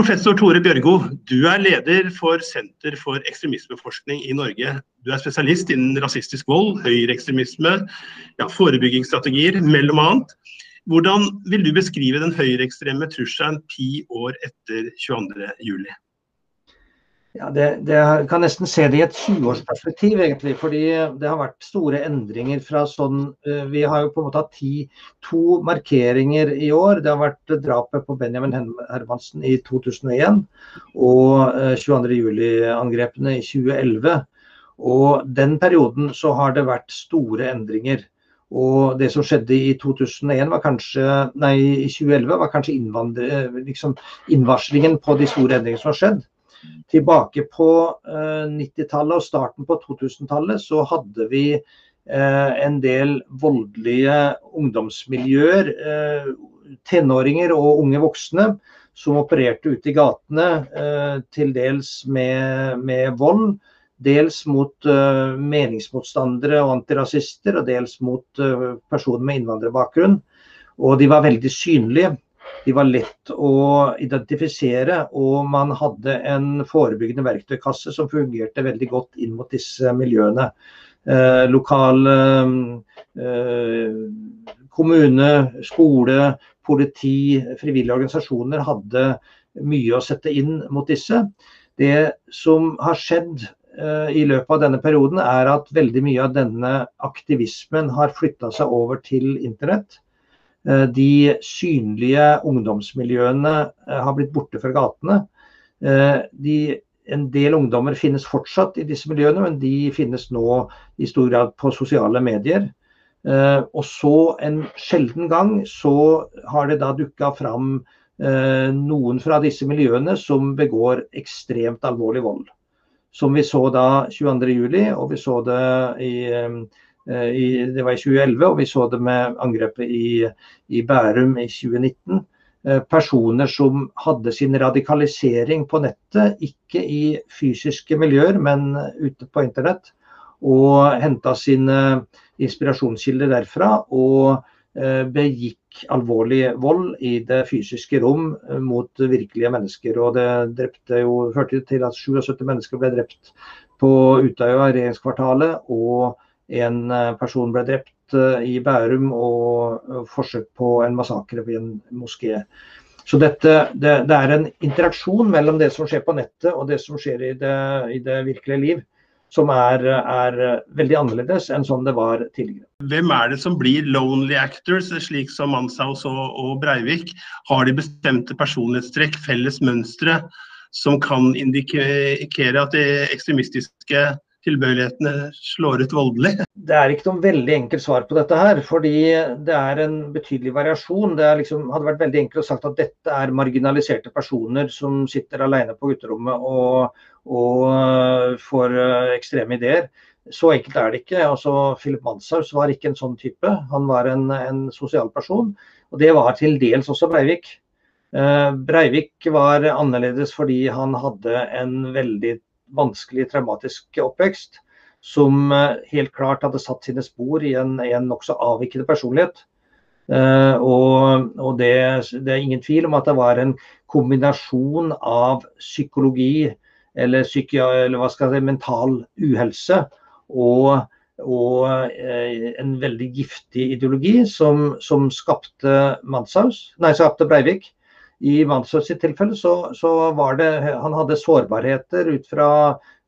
Professor Tore Bjørgo, du er leder for Senter for ekstremismeforskning i Norge. Du er spesialist innen rasistisk vold, høyreekstremisme, ja, forebyggingsstrategier mellom annet. Hvordan vil du beskrive den høyreekstreme trusselen ti år etter 22.07? Ja, det, det, kan nesten se det i et 20-årsperspektiv, egentlig. Fordi det har vært store endringer fra sånn eh, Vi har jo på en måte hatt ti, to markeringer i år. Det har vært drapet på Benjamin Hermansen i 2001 og 22.07-angrepene eh, i 2011. Og den perioden så har det vært store endringer. Og det som skjedde i 2001 var kanskje, nei, i 2011 var kanskje liksom innvarslingen på de store endringene som har skjedd. Tilbake på 90-tallet eh, og starten på 2000-tallet så hadde vi eh, en del voldelige ungdomsmiljøer, eh, tenåringer og unge voksne, som opererte ute i gatene, til dels med, med vold. Dels mot meningsmotstandere og antirasister, og dels mot personer med innvandrerbakgrunn. Og de var veldig synlige. De var lett å identifisere, og man hadde en forebyggende verktøykasse som fungerte veldig godt inn mot disse miljøene. Eh, lokal eh, kommune, skole, politi, frivillige organisasjoner hadde mye å sette inn mot disse. Det som har skjedd eh, i løpet av denne perioden, er at veldig mye av denne aktivismen har flytta seg over til internett. Eh, de synlige ungdomsmiljøene eh, har blitt borte fra gatene. Eh, de, en del ungdommer finnes fortsatt i disse miljøene, men de finnes nå i stor grad på sosiale medier. Og så en sjelden gang så har det da dukka fram noen fra disse miljøene som begår ekstremt alvorlig vold. Som vi så da 22.07, og vi så det i i, det var i 2011, og vi så det med angrepet i, i Bærum i 2019. Eh, personer som hadde sin radikalisering på nettet, ikke i fysiske miljøer, men ute på internett. Og henta sine inspirasjonskilder derfra. Og eh, begikk alvorlig vold i det fysiske rom mot virkelige mennesker. Og det jo, førte til at 77 mennesker ble drept på Utøya, regjeringskvartalet. og en eh, person ble drept eh, i Bærum og forsøk på en massakre ved en moské. Så dette, det, det, er en interaksjon mellom det som skjer på nettet og det som skjer i det, i det virkelige liv, som er, er, veldig annerledes enn sånn det var tidligere. Hvem er det som blir lonely actors, slik som Manshaus og, og Breivik? Har de bestemte personlighetstrekk, felles mønstre, som kan indikere at de ekstremistiske tilbøyelighetene slår ut voldelig? Det er ikke noe veldig enkelt svar på dette her, fordi det er en betydelig variasjon. Det liksom, hadde vært veldig enkelt å sagt at dette er marginaliserte personer som sitter alene på gutterommet og, og øh, får øh, ekstreme ideer. Så enkelt er det ikke. Altså, Philip Manshaus var ikke en sånn type. Han var en, en sosial person. Og det var til dels også Breivik. Uh, Breivik var annerledes fordi han hadde en veldig vanskelig traumatisk oppvekst, som eh, helt klart hadde satt sine spor i en, en nokså avvikende personlighet. Uh, og, og det, det, er ingen tvil om at det var en kombinasjon av psykologi eller, psyki, eller hva skal jeg si, mental uhelse og, og uh, en veldig giftig ideologi som, som skapte Manshaus, nei, skapte Breivik. I Manshaus sitt tilfelle så, så, var det Han hadde sårbarheter ut fra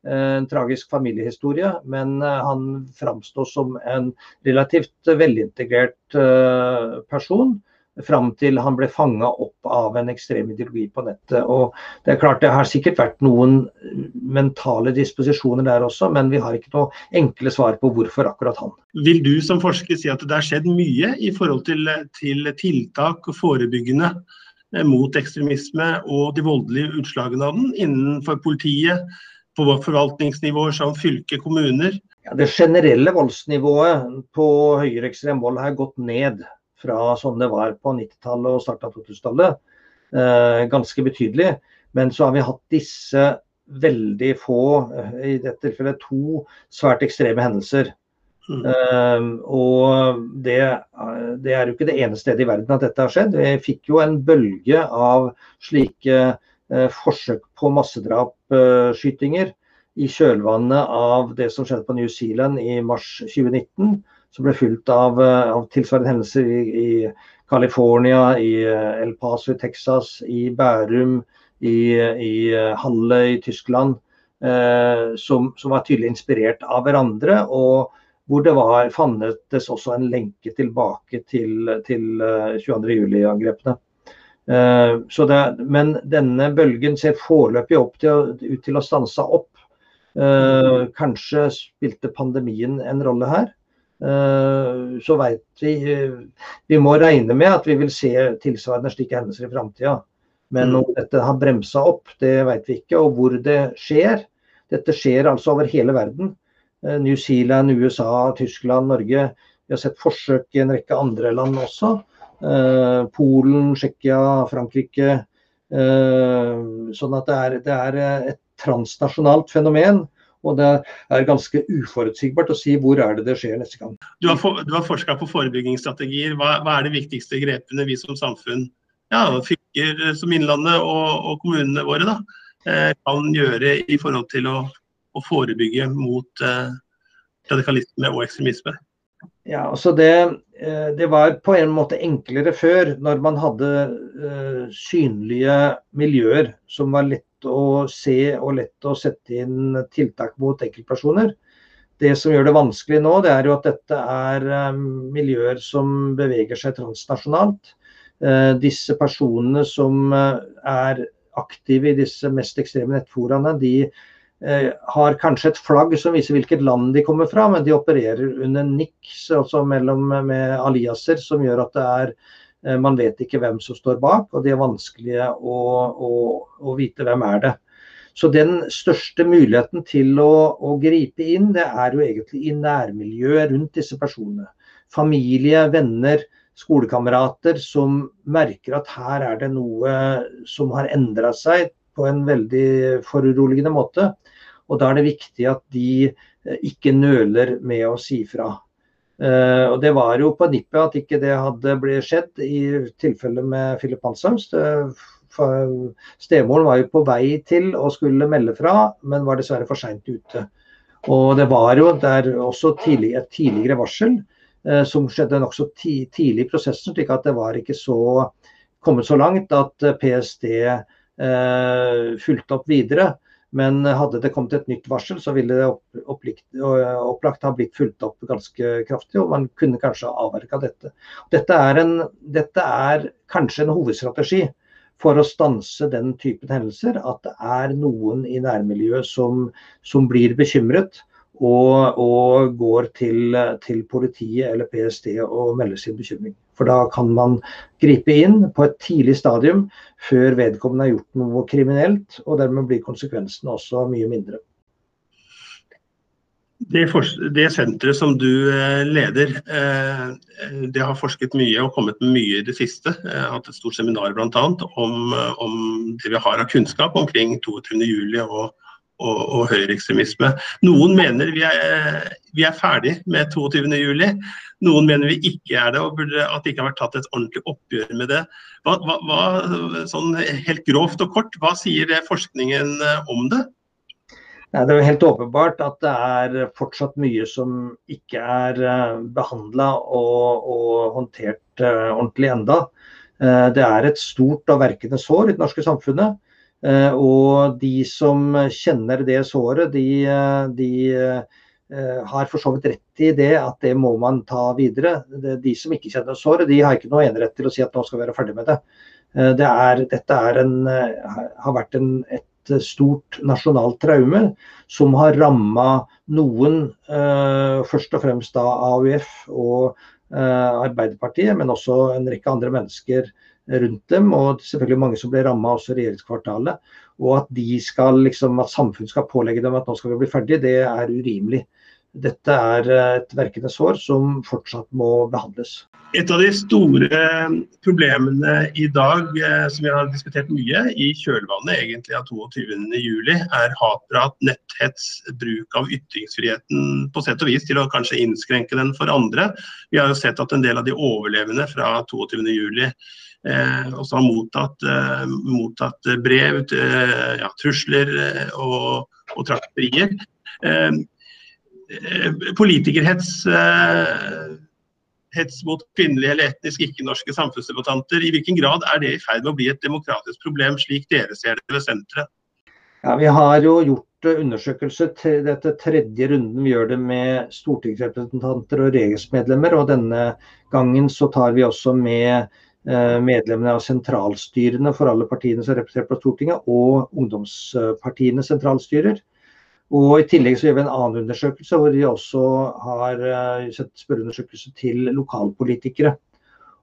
eh, en tragisk familiehistorie, men eh, han framsto som en relativt velintegrert eh, person. Fram til han ble fanga opp av en ekstrem ideologi på nettet. Og Det er klart det har sikkert vært noen mentale disposisjoner der også, men vi har ikke noe enkle svar på hvorfor akkurat han. Vil du som forsker si at det har skjedd mye i forhold til, til tiltak og forebyggende mot ekstremisme og de voldelige utslagene av den innenfor politiet, på forvaltningsnivåer som fylke, kommuner? Ja, det generelle voldsnivået på høyreekstrem vold har gått ned fra sånn det var på 90-tallet og starten av 2000-tallet. Eh, ganske betydelig. Men så har vi hatt disse veldig få, eh, i dette tilfellet to svært ekstreme hendelser Mm. Uh, og det, det, er jo ikke det ene stedet i verden at dette har skjedd. Vi fikk jo en bølge av slike forsøk på massedrapsskytinger i kjølvannet av det som skjedde på New Zealand i mars 2019, som ble fulgt av, av tilsvarende hendelser i, i California, i El Paso i Texas, i Bærum, i, i Halle i Tyskland. Eh, som, som, var tydelig inspirert av hverandre. og hvor det var, fantes også en lenke tilbake til, til 22.07-angrepene. Eh, uh, men denne bølgen ser foreløpig til, ut til å stanse opp. Uh, kanskje spilte pandemien en rolle her. Så veit vi Vi må regne med at vi vil se tilsvarende slike hendelser i framtida. Men mm. om dette har bremsa opp, det vet vi ikke. Og hvor det skjer, dette skjer altså over hele verden. Eh, New Zealand, USA, Tyskland, Norge. Vi har sett forsøk i en rekke andre land også. Eh, Polen, Tsjekkia, Frankrike. Eh, sånn at det er, det er et transnasjonalt fenomen. Og det er ganske uforutsigbart å si hvor er det det skjer neste gang. Du har, for, har forska på forebyggingsstrategier. Hva, hva, er de viktigste grepene vi som samfunn, ja, fylker som Innlandet og, og kommunene våre, da, kan gjøre i forhold til å, å forebygge mot eh, radikalisme og ekstremisme? Ja, altså det, eh, det, var på en måte enklere før, når man hadde uh, synlige miljøer som var lett å se og lett å sette inn tiltak mot enkeltpersoner. Det som gjør det vanskelig nå, det er jo at dette er miljøer som beveger seg transnasjonalt. Disse personene som er aktive i disse mest ekstreme nettforaene, de eh, har kanskje et flagg som viser hvilket land de kommer fra, men de opererer under niks, altså mellom, med aliaser, som gjør at det er eh, man vet ikke hvem som står bak, og de er vanskelige å, å, å vite hvem er det. Så den største muligheten til å, å, gripe inn, det er jo egentlig i nærmiljøet rundt disse personene. Familie, venner, skolekamerater som merker at her er det noe som har endra seg på en veldig foruroligende måte. Og da er det viktig at de eh, ikke nøler med å si fra. Uh, og Det var jo på nippet at ikke det hadde blitt skjedd i tilfellet med Philip Hansams. Stemoren var jo på vei til å skulle melde fra, men var dessverre for seint ute. Og Det var jo der også tidlig, et tidligere varsel Eh, som skjedde nokså tidlig i prosessen, slik at det var ikke så kommet så langt at eh, PST eh, fulgte opp videre. Men hadde det kommet et nytt varsel, så ville det opplagt, opplagt ha blitt fulgt opp ganske kraftig, og man kunne kanskje ha avverka dette. Dette er, en, dette er, kanskje en hovedstrategi for å stanse den typen hendelser. At det er noen i nærmiljøet som, som blir bekymret og, og går til, til, politiet eller PST og melder sin bekymring. For da kan man gripe inn på et tidlig stadium før vedkommende har gjort noe kriminelt, og dermed blir konsekvensene også mye mindre. Det, det senteret som du eh, leder, eh, det har forsket mye og kommet med mye i det siste. Jeg har hatt et stort seminar bl.a. Om, om det vi har av kunnskap omkring 22.07. og og, og høyreekstremisme. Noen mener vi er, vi er ferdig med 22.07. Noen mener vi ikke er det, og burde, at det ikke har vært tatt et ordentlig oppgjør med det. Hva, hva, sånn helt grovt og kort, hva sier forskningen eh, om det? Nei, det er jo helt åpenbart at det er fortsatt mye som ikke er eh, behandla og, og, håndtert eh, ordentlig enda. Det er et stort og verkende sår i det norske samfunnet. Eh, og de som kjenner det såret, de, de eh, har for så vidt rett i det at det må man ta videre. De som ikke kjenner såret, de har ikke noe enerett til å si at nå skal vi være ferdig med det. Eh, det er, dette er en, har vært en, et stort nasjonalt traume som har ramma noen, først og fremst da AUF og Arbeiderpartiet, men også en rekke andre mennesker rundt dem, og selvfølgelig mange som ble ramma også regjeringskvartalet. Og at skal liksom, at samfunnet skal pålegge dem at nå skal vi bli ferdig, det er urimelig. dette er et verkende sår som fortsatt må behandles. Et av de store problemene i dag eh, som vi har diskutert mye i kjølvannet egentlig av 22.07, er hatprat, netthets, bruk av ytringsfriheten på sett og vis til å kanskje innskrenke den for andre. Vi har jo sett at en del av de overlevende fra 22.07 eh, også har mottatt, eh, mottatt brev, eh, ja, trusler eh, og, og trakasserier. Eh, politikerhets hets mot kvinnelige eller etnisk ikke-norske samfunnsdebattanter. I hvilken grad er det i ferd med å bli et demokratisk problem, slik dere ser det ved senteret? Ja, Vi har jo gjort eh, undersøkelse til dette tredje runden. Vi gjør det med stortingsrepresentanter og regjeringsmedlemmer. Og denne gangen så tar vi også med eh, medlemmene av sentralstyrene for alle partiene som er representert på Stortinget, og ungdomspartiene sentralstyrer. Og I tillegg så gjør vi en annen undersøkelse hvor vi også har uh, sett spørreundersøkelse til lokalpolitikere.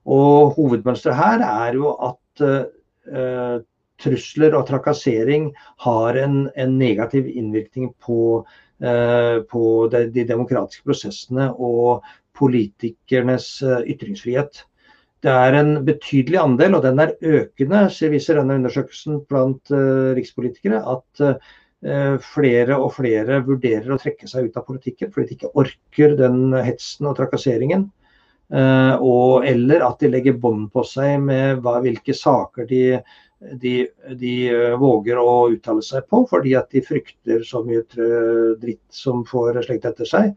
Og Hovedmønsteret her er jo at uh, trusler og trakassering har en, en negativ innvirkning på, uh, på de, de, demokratiske prosessene og politikernes ytringsfrihet. Det er en betydelig andel, og den er økende, viser denne undersøkelsen blant rikspolitikere, at Eh, flere og flere vurderer å trekke seg ut av politikken fordi de ikke orker den hetsen og trakasseringen. Eh, og, eller at de legger bånd på seg med hva, hvilke saker de, de, de, eh, våger å uttale seg på, fordi at de frykter så mye dritt som får slekt etter seg.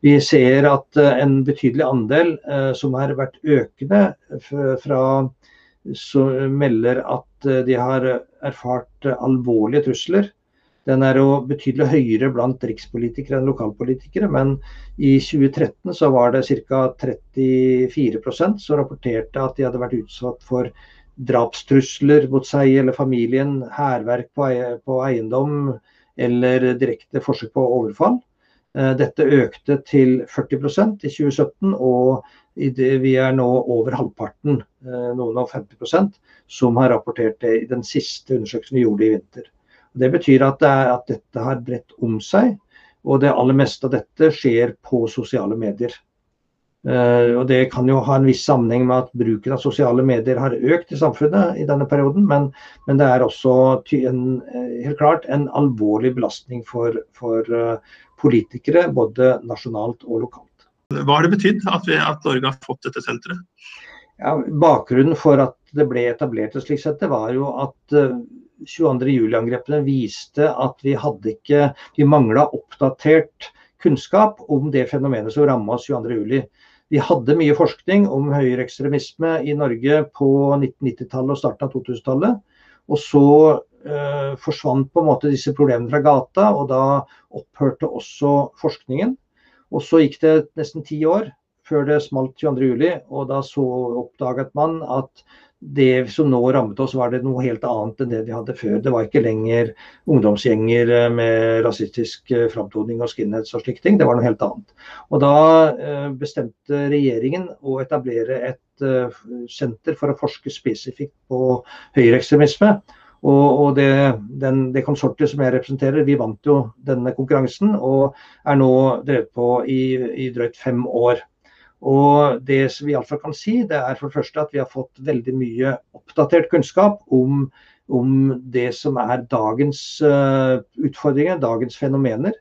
Vi ser at en betydelig andel som har vært økende fra så melder at de har erfart alvorlige trusler den er jo betydelig høyere blant rikspolitikere enn lokalpolitikere, men i 2013 så var det ca. 34% som rapporterte at de hadde vært utsatt for drapstrusler mot seg eller familien, hærverk på eiendom eller direkte forsøk på overfall. Eh, dette økte til 40% i 2017, og vi er nå over halvparten, eh, noen av 50% som har rapportert det i den siste undersøkelsen vi gjorde i vinter. Det betyr at, det er, at dette har bredt om seg, og det aller meste av dette skjer på sosiale medier. Uh, og Det kan jo ha en viss sammenheng med at bruken av sosiale medier har økt i samfunnet i denne perioden, men, men det er også en, eh, helt klart en alvorlig belastning for, for uh, politikere, både nasjonalt og lokalt. Hva har det betydd at, vi, at Norge har fått dette senteret? Ja, bakgrunnen for at det ble etablert et slikt senter, var jo at uh, 22.07-angrepene viste at vi hadde ikke Vi mangla oppdatert kunnskap om det fenomenet som ramma oss 22.07. Vi hadde mye forskning om høyreekstremisme i Norge på 1990-tallet og starten av 2000-tallet. Og så eh, forsvant på en måte disse problemene fra gata, og da opphørte også forskningen. Og så gikk det nesten ti år før det smalt 22.07, og da så oppdaget man at det som nå rammet oss, var det noe helt annet enn det vi hadde før. Det var ikke lenger ungdomsgjenger eh, med rasistisk eh, framtoning og skinheads og slike ting. Det var noe helt annet. Og da eh, bestemte regjeringen å etablere et senter for å forske spesifikt på høyreekstremisme. Og, det, den, det, konsortiet som jeg representerer, vi vant jo denne konkurransen og er nå drevet på i, i drøyt fem år. Og Det som vi iallfall kan si, det er for det første at vi har fått veldig mye oppdatert kunnskap om, om det som er dagens uh, utfordringer, dagens fenomener.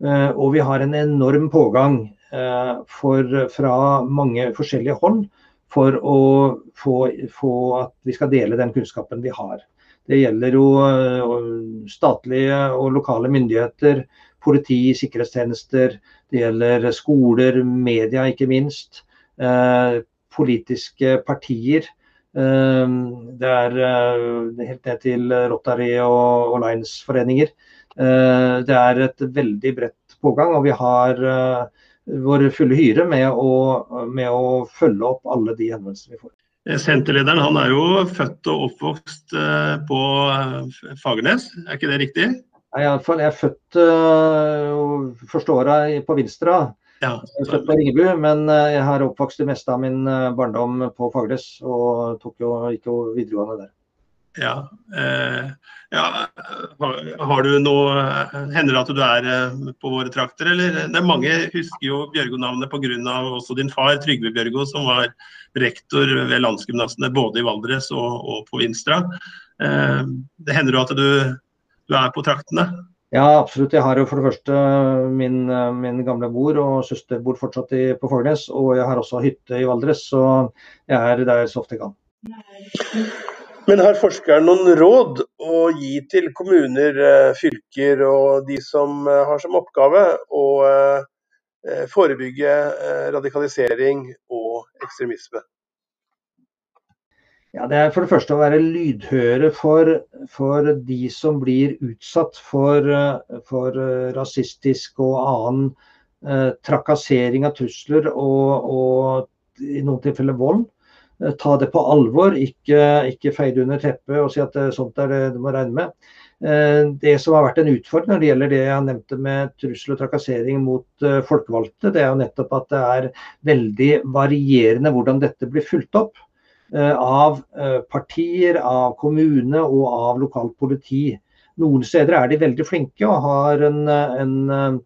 Uh, og vi har en enorm pågang uh, for, fra mange forskjellige hold for å få, få, at vi skal dele den kunnskapen vi har. Det gjelder jo statlige og lokale myndigheter, politi, sikkerhetstjenester, det gjelder skoler, media ikke minst. Eh, politiske partier. Eh, det er eh, helt ned til Rotary og, og Lions-foreninger. Det er et veldig bredt pågang, og vi har vår fulle hyre med å, med å følge opp alle de henvendelsene vi får. Senterlederen han er jo født og oppvokst på Fagernes, er ikke det riktig? Iallfall. Jeg er født uh, første åra på Vinstra. Ja, jeg er født på Ringebu, men uh, jeg har oppvokst det meste av min uh, barndom på Fagernes. Og tok jo, gikk jo videregående der. Ja. Eh, ja. Har du noe Hender det at du er eh, på våre trakter, eller? Det er mange husker jo Bjørgo-navnet pga. også din far, Trygve Bjørgo, som var rektor ved landsgymnasene både i Valdres og, og på Vinstra. Eh, det hender det at du, du er på traktene? Ja, absolutt. Jeg har jo for det første min, min gamle mor og søster bor fortsatt i, på Fornes. Og jeg har også hytte i Valdres, så jeg er der så ofte jeg kan. Men har forskeren noen råd å gi til kommuner, eh, fylker og de som eh, har som oppgave å eh, forebygge radikalisering og ekstremisme? Ja, Det er for det første å være lydhøre for, for de som blir utsatt for, for rasistisk og annen eh, trakassering av trusler og, og i noen tilfeller vold. Eh, ta det på alvor, ikke, ikke feie under teppet og si at eh, sånt er det du må regne med. Eh, det som har vært en utfordring når det gjelder det jeg nevnte med trussel og trakassering mot folkevalgte, det er jo nettopp at det er veldig varierende hvordan dette blir fulgt opp av partier, av kommune og av lokalt politi. Noen steder er de veldig flinke og har en, en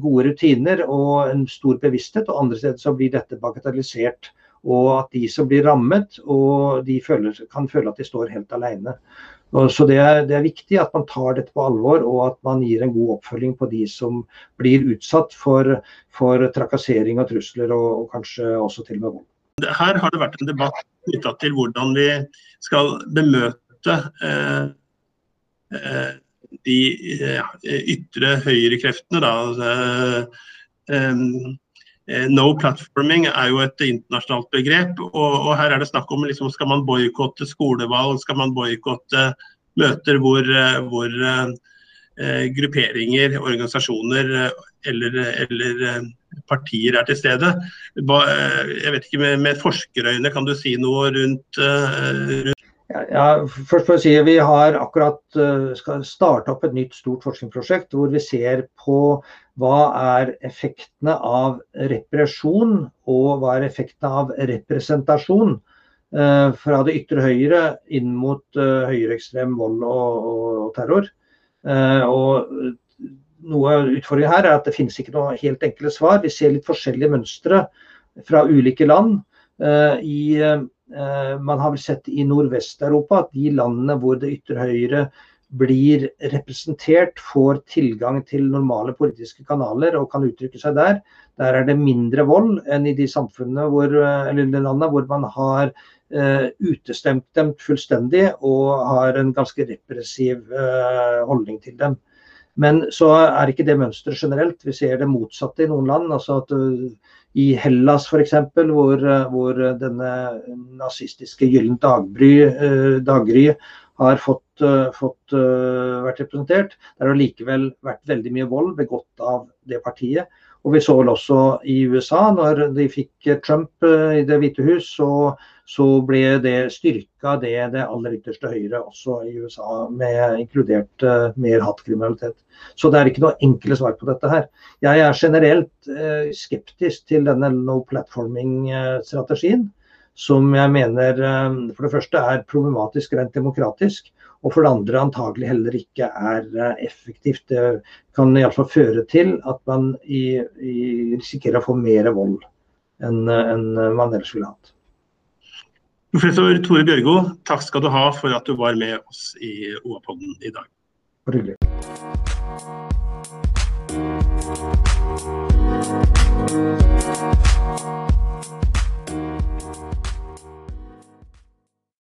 gode rutiner og en stor bevissthet, og andre steder så blir dette bagatellisert og at de som blir rammet, og de føler, kan føle at de står helt alene. Så det er, det er, viktig at man tar dette på alvor, og at man gir en god oppfølging på de som blir utsatt for, for trakassering og trusler, og, og, kanskje også til og med vold. Her har det vært en debatt knytta til hvordan vi skal bemøte eh, eh, de eh, ytre høyrekreftene. Da. Altså, eh, Eh, no platforming er jo et internasjonalt begrep. Og, og her er det snakk om liksom, skal man boikotte skolevalg, skal man boikotte møter hvor, hvor eh, grupperinger, organisasjoner eller, eller, partier er til stede. Jeg vet ikke, Med, med forskerøyne, kan du si noe rundt, rundt ja, først får jeg si Vi har akkurat skal starte opp et nytt stort forskningsprosjekt hvor vi ser på hva er effektene av represjon, og hva er effektene av representasjon eh, fra det ytre høyre inn mot eh, høyreekstrem vold og, og terror. Eh, og noe av utfordringen her er at det finnes ikke noe helt enkle svar. Vi ser litt forskjellige mønstre fra ulike land. Eh, I, eh, man har vel sett i Nordvest-Europa at de landene hvor det ytre høyre blir representert, får tilgang til normale politiske kanaler og kan uttrykke seg der. Der er det mindre vold enn i de samfunnene hvor, eller de landene hvor man har uh, utestemt dem fullstendig og har en ganske repressiv uh, holdning til dem. Men så er ikke det mønsteret generelt. Vi ser det motsatte i noen land. altså at uh, I Hellas f.eks., hvor, hvor denne nazistiske Gyllent daggry har fått, uh, fått uh, vært representert. Der har likevel vært veldig mye vold begått av det partiet. Og Vi så vel også i USA, når de fikk Trump uh, i Det hvite hus, så, så ble det styrka det det aller ytterste høyre også i USA, med inkludert mer hattkriminalitet. Så det er ikke noe enkle svar på dette her. Jeg er generelt skeptisk til denne no platforming-strategien som jeg mener uh, for det første er problematisk rent demokratisk, og for det andre antagelig heller ikke er eh, effektivt. Det kan iallfall føre til at man i, i risikerer å få mer vold enn en man ellers ville hatt. Professor Tore Bjørgo, takk skal du ha for at du var med oss i OA-podden i dag. Bare hyggelig.